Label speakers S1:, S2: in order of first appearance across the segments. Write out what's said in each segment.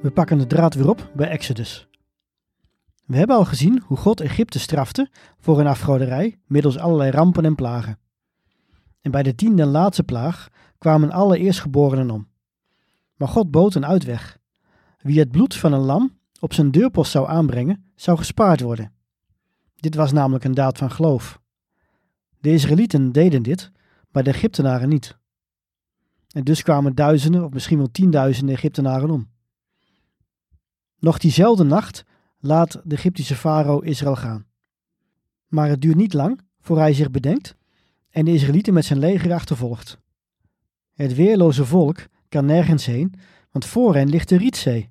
S1: We pakken de draad weer op bij Exodus. We hebben al gezien hoe God Egypte strafte voor hun afgoderij middels allerlei rampen en plagen. En bij de tiende en laatste plaag kwamen alle eerstgeborenen om. Maar God bood een uitweg. Wie het bloed van een lam op zijn deurpost zou aanbrengen, zou gespaard worden. Dit was namelijk een daad van geloof. De Israëlieten deden dit, maar de Egyptenaren niet. En dus kwamen duizenden of misschien wel tienduizenden Egyptenaren om. Nog diezelfde nacht laat de Egyptische farao Israël gaan. Maar het duurt niet lang voor hij zich bedenkt en de Israëlieten met zijn leger achtervolgt. Het weerloze volk kan nergens heen, want voor hen ligt de Rietzee.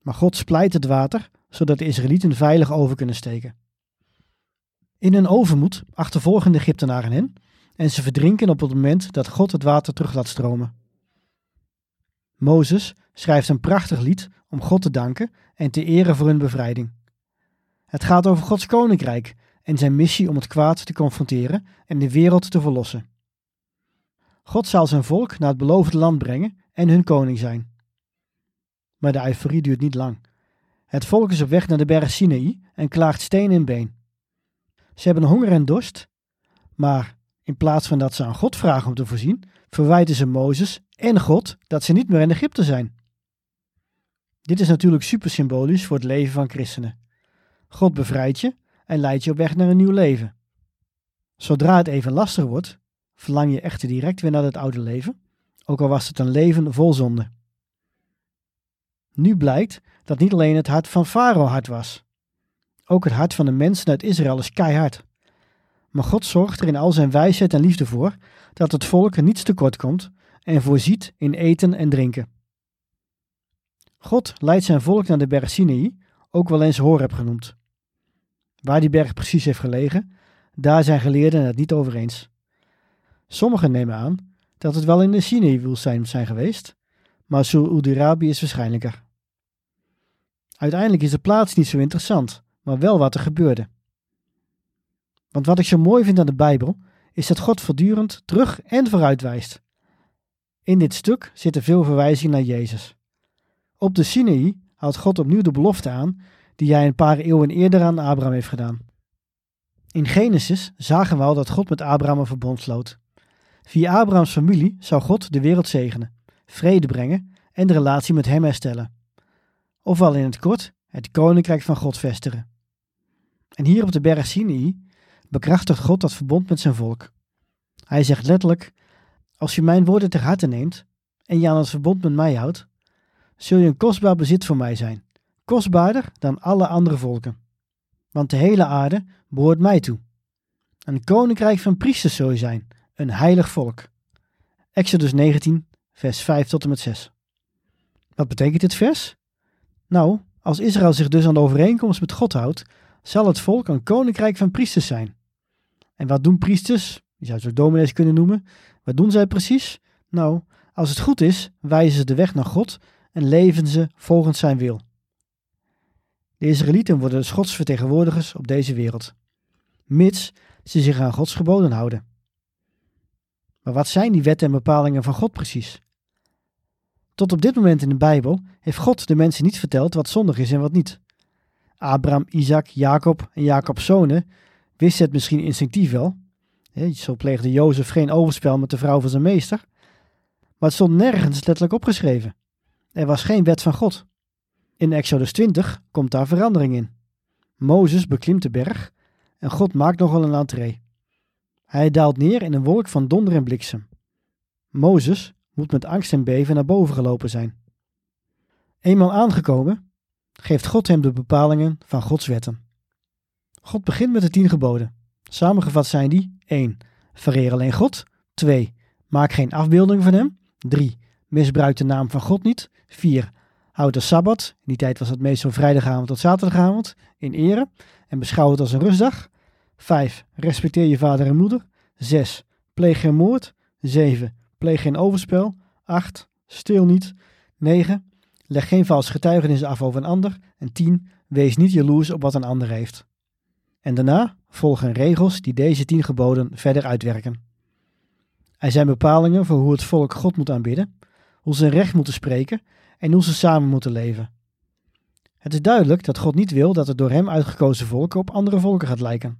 S1: Maar God splijt het water, zodat de Israëlieten veilig over kunnen steken. In hun overmoed achtervolgen de Egyptenaren hen en ze verdrinken op het moment dat God het water terug laat stromen. Mozes schrijft een prachtig lied om God te danken en te eren voor hun bevrijding. Het gaat over Gods koninkrijk en zijn missie om het kwaad te confronteren en de wereld te verlossen. God zal zijn volk naar het beloofde land brengen en hun koning zijn. Maar de euforie duurt niet lang. Het volk is op weg naar de berg Sinaï en klaagt steen in been. Ze hebben honger en dorst, maar in plaats van dat ze aan God vragen om te voorzien, verwijten ze Mozes en God dat ze niet meer in Egypte zijn. Dit is natuurlijk super symbolisch voor het leven van christenen. God bevrijdt je en leidt je op weg naar een nieuw leven. Zodra het even lastig wordt, verlang je echter direct weer naar het oude leven, ook al was het een leven vol zonde. Nu blijkt dat niet alleen het hart van Farao hard was. Ook het hart van de mensen uit Israël is keihard. Maar God zorgt er in al zijn wijsheid en liefde voor dat het volk er niets tekort komt en voorziet in eten en drinken. God leidt zijn volk naar de berg Sinaï, ook wel eens Horeb genoemd. Waar die berg precies heeft gelegen, daar zijn geleerden het niet over eens. Sommigen nemen aan dat het wel in de Sinaï-woestijn zijn geweest, maar Saoedi-Arabië is waarschijnlijker. Uiteindelijk is de plaats niet zo interessant, maar wel wat er gebeurde. Want wat ik zo mooi vind aan de Bijbel, is dat God voortdurend terug en vooruit wijst. In dit stuk zitten veel verwijzingen naar Jezus. Op de Sinaï houdt God opnieuw de belofte aan die hij een paar eeuwen eerder aan Abraham heeft gedaan. In Genesis zagen we al dat God met Abraham een verbond sloot. Via Abrahams familie zou God de wereld zegenen, vrede brengen en de relatie met hem herstellen. Ofwel in het kort, het koninkrijk van God vestigen. En hier op de berg Sinaï bekrachtigt God dat verbond met zijn volk. Hij zegt letterlijk: Als je mijn woorden ter harte neemt en je aan het verbond met mij houdt, zul je een kostbaar bezit voor mij zijn, kostbaarder dan alle andere volken. Want de hele aarde behoort mij toe. Een koninkrijk van priesters zul je zijn, een heilig volk. Exodus 19, vers 5 tot en met 6. Wat betekent dit vers? Nou, als Israël zich dus aan de overeenkomst met God houdt, zal het volk een koninkrijk van priesters zijn. En wat doen priesters? Je zou het ook dominees kunnen noemen. Wat doen zij precies? Nou, als het goed is, wijzen ze de weg naar God en leven ze volgens zijn wil. De Israëlieten worden de Gods vertegenwoordigers op deze wereld, mits ze zich aan Gods geboden houden. Maar wat zijn die wetten en bepalingen van God precies? Tot op dit moment in de Bijbel heeft God de mensen niet verteld wat zondig is en wat niet. Abraham, Isaac, Jacob en Jacob's zonen wisten het misschien instinctief wel. Zo pleegde Jozef geen overspel met de vrouw van zijn meester. Maar het stond nergens letterlijk opgeschreven. Er was geen wet van God. In Exodus 20 komt daar verandering in. Mozes beklimt de berg en God maakt nogal een entree. Hij daalt neer in een wolk van donder en bliksem. Mozes moet met angst en beven naar boven gelopen zijn. Eenmaal aangekomen, geeft God hem de bepalingen van Gods wetten. God begint met de tien geboden. Samengevat zijn die 1. Vereer alleen God. 2. Maak geen afbeelding van hem. 3. Misbruik de naam van God niet. 4. Houd de Sabbat, in die tijd was het meestal vrijdagavond tot zaterdagavond, in ere en beschouw het als een rustdag. 5. Respecteer je vader en moeder. 6. Pleeg geen moord. 7. Pleeg geen overspel. 8. Stil niet. 9. Leg geen vals getuigenis af over een ander. En 10. Wees niet jaloers op wat een ander heeft. En daarna volgen regels die deze tien geboden verder uitwerken. Er zijn bepalingen voor hoe het volk God moet aanbidden, hoe ze recht moeten spreken en hoe ze samen moeten leven. Het is duidelijk dat God niet wil dat het door hem uitgekozen volk op andere volken gaat lijken.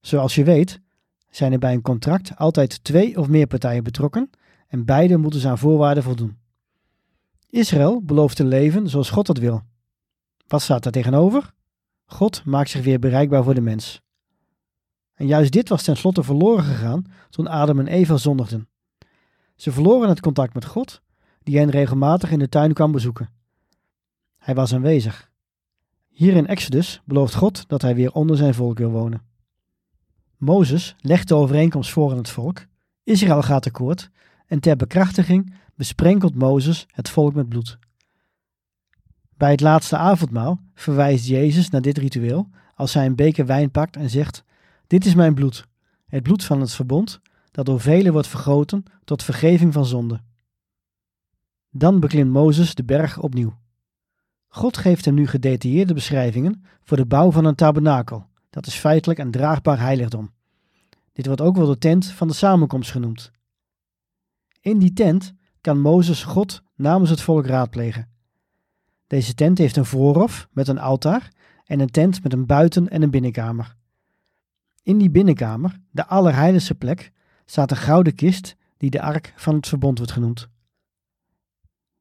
S1: Zoals je weet, zijn er bij een contract altijd twee of meer partijen betrokken en beide moeten aan voorwaarden voldoen. Israël belooft te leven zoals God dat wil. Wat staat daar tegenover? God maakt zich weer bereikbaar voor de mens. En juist dit was tenslotte verloren gegaan toen Adam en Eva zondigden. Ze verloren het contact met God, die hen regelmatig in de tuin kwam bezoeken. Hij was aanwezig. Hier in Exodus belooft God dat hij weer onder zijn volk wil wonen. Mozes legt de overeenkomst voor aan het volk, Israël gaat akkoord en ter bekrachtiging besprenkelt Mozes het volk met bloed. Bij het laatste avondmaal verwijst Jezus naar dit ritueel als hij een beker wijn pakt en zegt: Dit is mijn bloed, het bloed van het verbond, dat door velen wordt vergoten tot vergeving van zonde. Dan beklimt Mozes de berg opnieuw. God geeft hem nu gedetailleerde beschrijvingen voor de bouw van een tabernakel, dat is feitelijk een draagbaar heiligdom. Dit wordt ook wel de tent van de samenkomst genoemd. In die tent kan Mozes God namens het volk raadplegen. Deze tent heeft een voorhof met een altaar en een tent met een buiten- en een binnenkamer. In die binnenkamer, de allerheiligste plek, staat een gouden kist die de ark van het verbond wordt genoemd.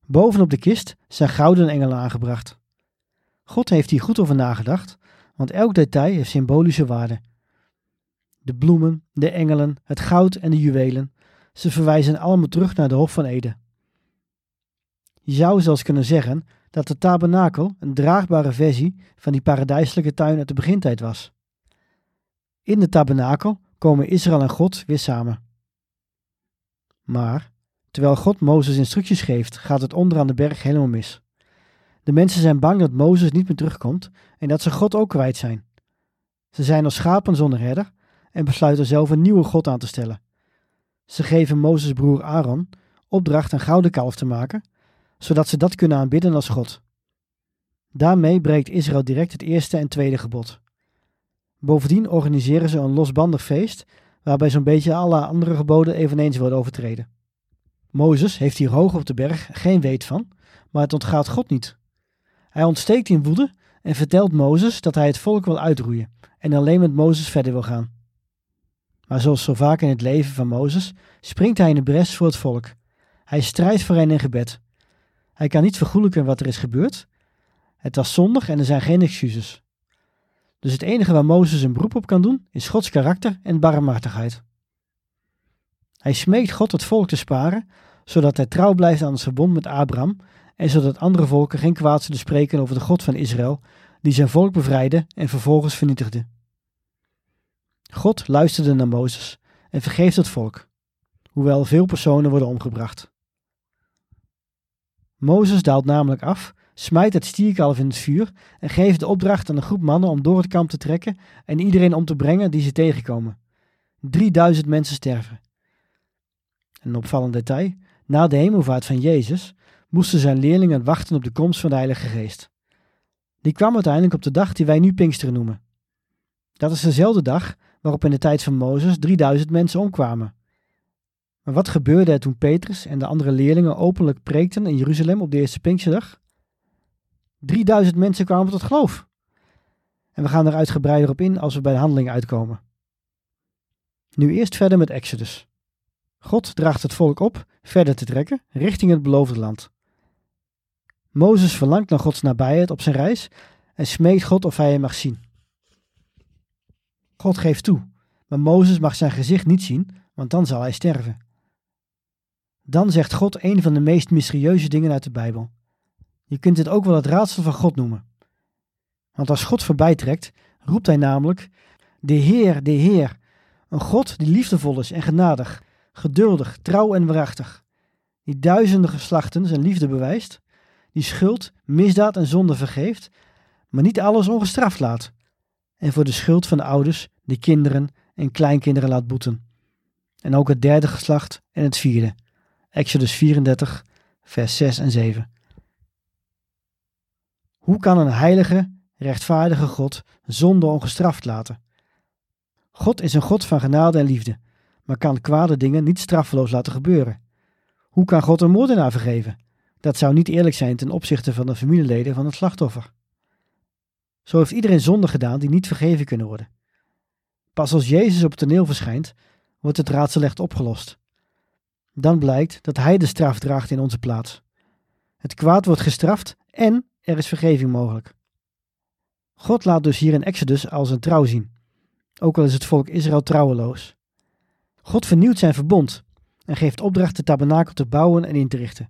S1: Bovenop de kist zijn gouden engelen aangebracht. God heeft hier goed over nagedacht, want elk detail heeft symbolische waarde. De bloemen, de engelen, het goud en de juwelen, ze verwijzen allemaal terug naar de Hof van Eden. Je zou zelfs kunnen zeggen dat de tabernakel een draagbare versie van die paradijselijke tuin uit de begintijd was. In de tabernakel komen Israël en God weer samen. Maar terwijl God Mozes instructies geeft, gaat het onderaan de berg helemaal mis. De mensen zijn bang dat Mozes niet meer terugkomt en dat ze God ook kwijt zijn. Ze zijn als schapen zonder herder en besluiten zelf een nieuwe God aan te stellen. Ze geven Mozes broer Aaron opdracht een gouden kalf te maken zodat ze dat kunnen aanbidden als God. Daarmee breekt Israël direct het eerste en tweede gebod. Bovendien organiseren ze een losbandig feest, waarbij zo'n beetje alle andere geboden eveneens worden overtreden. Mozes heeft hier hoog op de berg geen weet van, maar het ontgaat God niet. Hij ontsteekt in woede en vertelt Mozes dat hij het volk wil uitroeien en alleen met Mozes verder wil gaan. Maar zoals zo vaak in het leven van Mozes, springt hij in de bres voor het volk. Hij strijdt voor hen in gebed. Hij kan niet vergoelijken wat er is gebeurd. Het was zondig en er zijn geen excuses. Dus het enige waar Mozes een beroep op kan doen, is Gods karakter en barmhartigheid. Hij smeekt God het volk te sparen, zodat hij trouw blijft aan het verbond met Abraham en zodat andere volken geen kwaad zullen spreken over de God van Israël, die zijn volk bevrijdde en vervolgens vernietigde. God luisterde naar Mozes en vergeeft het volk, hoewel veel personen worden omgebracht. Mozes daalt namelijk af, smijt het stierkalf in het vuur en geeft de opdracht aan een groep mannen om door het kamp te trekken en iedereen om te brengen die ze tegenkomen. 3000 mensen sterven. Een opvallend detail, na de hemelvaart van Jezus moesten zijn leerlingen wachten op de komst van de Heilige Geest. Die kwam uiteindelijk op de dag die wij nu Pinksteren noemen. Dat is dezelfde dag waarop in de tijd van Mozes 3000 mensen omkwamen. Maar wat gebeurde er toen Petrus en de andere leerlingen openlijk preekten in Jeruzalem op de eerste Pinksterdag? 3000 mensen kwamen tot geloof. En we gaan er uitgebreider op in als we bij de handelingen uitkomen. Nu eerst verder met Exodus. God draagt het volk op verder te trekken richting het beloofde land. Mozes verlangt naar Gods nabijheid op zijn reis en smeekt God of hij hem mag zien. God geeft toe, maar Mozes mag zijn gezicht niet zien, want dan zal hij sterven. Dan zegt God een van de meest mysterieuze dingen uit de Bijbel. Je kunt dit ook wel het raadsel van God noemen. Want als God voorbij trekt, roept hij namelijk: De Heer, de Heer, een God die liefdevol is en genadig, geduldig, trouw en waarachtig, die duizenden geslachten zijn liefde bewijst, die schuld, misdaad en zonde vergeeft, maar niet alles ongestraft laat, en voor de schuld van de ouders de kinderen en kleinkinderen laat boeten. En ook het derde geslacht en het vierde. Exodus 34, vers 6 en 7. Hoe kan een heilige, rechtvaardige God zonde ongestraft laten? God is een God van genade en liefde, maar kan kwade dingen niet straffeloos laten gebeuren. Hoe kan God een moordenaar vergeven? Dat zou niet eerlijk zijn ten opzichte van de familieleden van het slachtoffer. Zo heeft iedereen zonde gedaan die niet vergeven kunnen worden. Pas als Jezus op het toneel verschijnt, wordt het raadsel echt opgelost. Dan blijkt dat Hij de straf draagt in onze plaats. Het kwaad wordt gestraft en er is vergeving mogelijk. God laat dus hier in Exodus als een trouw zien, ook al is het volk Israël trouweloos. God vernieuwt zijn verbond en geeft opdracht de tabernakel te bouwen en in te richten.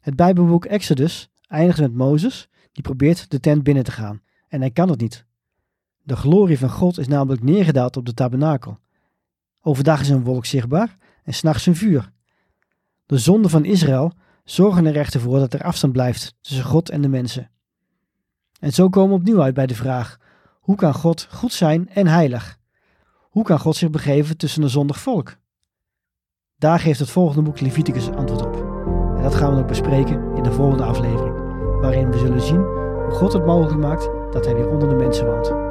S1: Het Bijbelboek Exodus eindigt met Mozes, die probeert de tent binnen te gaan, en hij kan het niet. De glorie van God is namelijk neergedaald op de tabernakel. Overdag is een wolk zichtbaar en s'nachts een vuur. De zonden van Israël zorgen er echter voor dat er afstand blijft tussen God en de mensen. En zo komen we opnieuw uit bij de vraag: hoe kan God goed zijn en heilig? Hoe kan God zich begeven tussen een zondig volk? Daar geeft het volgende boek Leviticus antwoord op. En dat gaan we ook bespreken in de volgende aflevering, waarin we zullen zien hoe God het mogelijk maakt dat hij weer onder de mensen woont.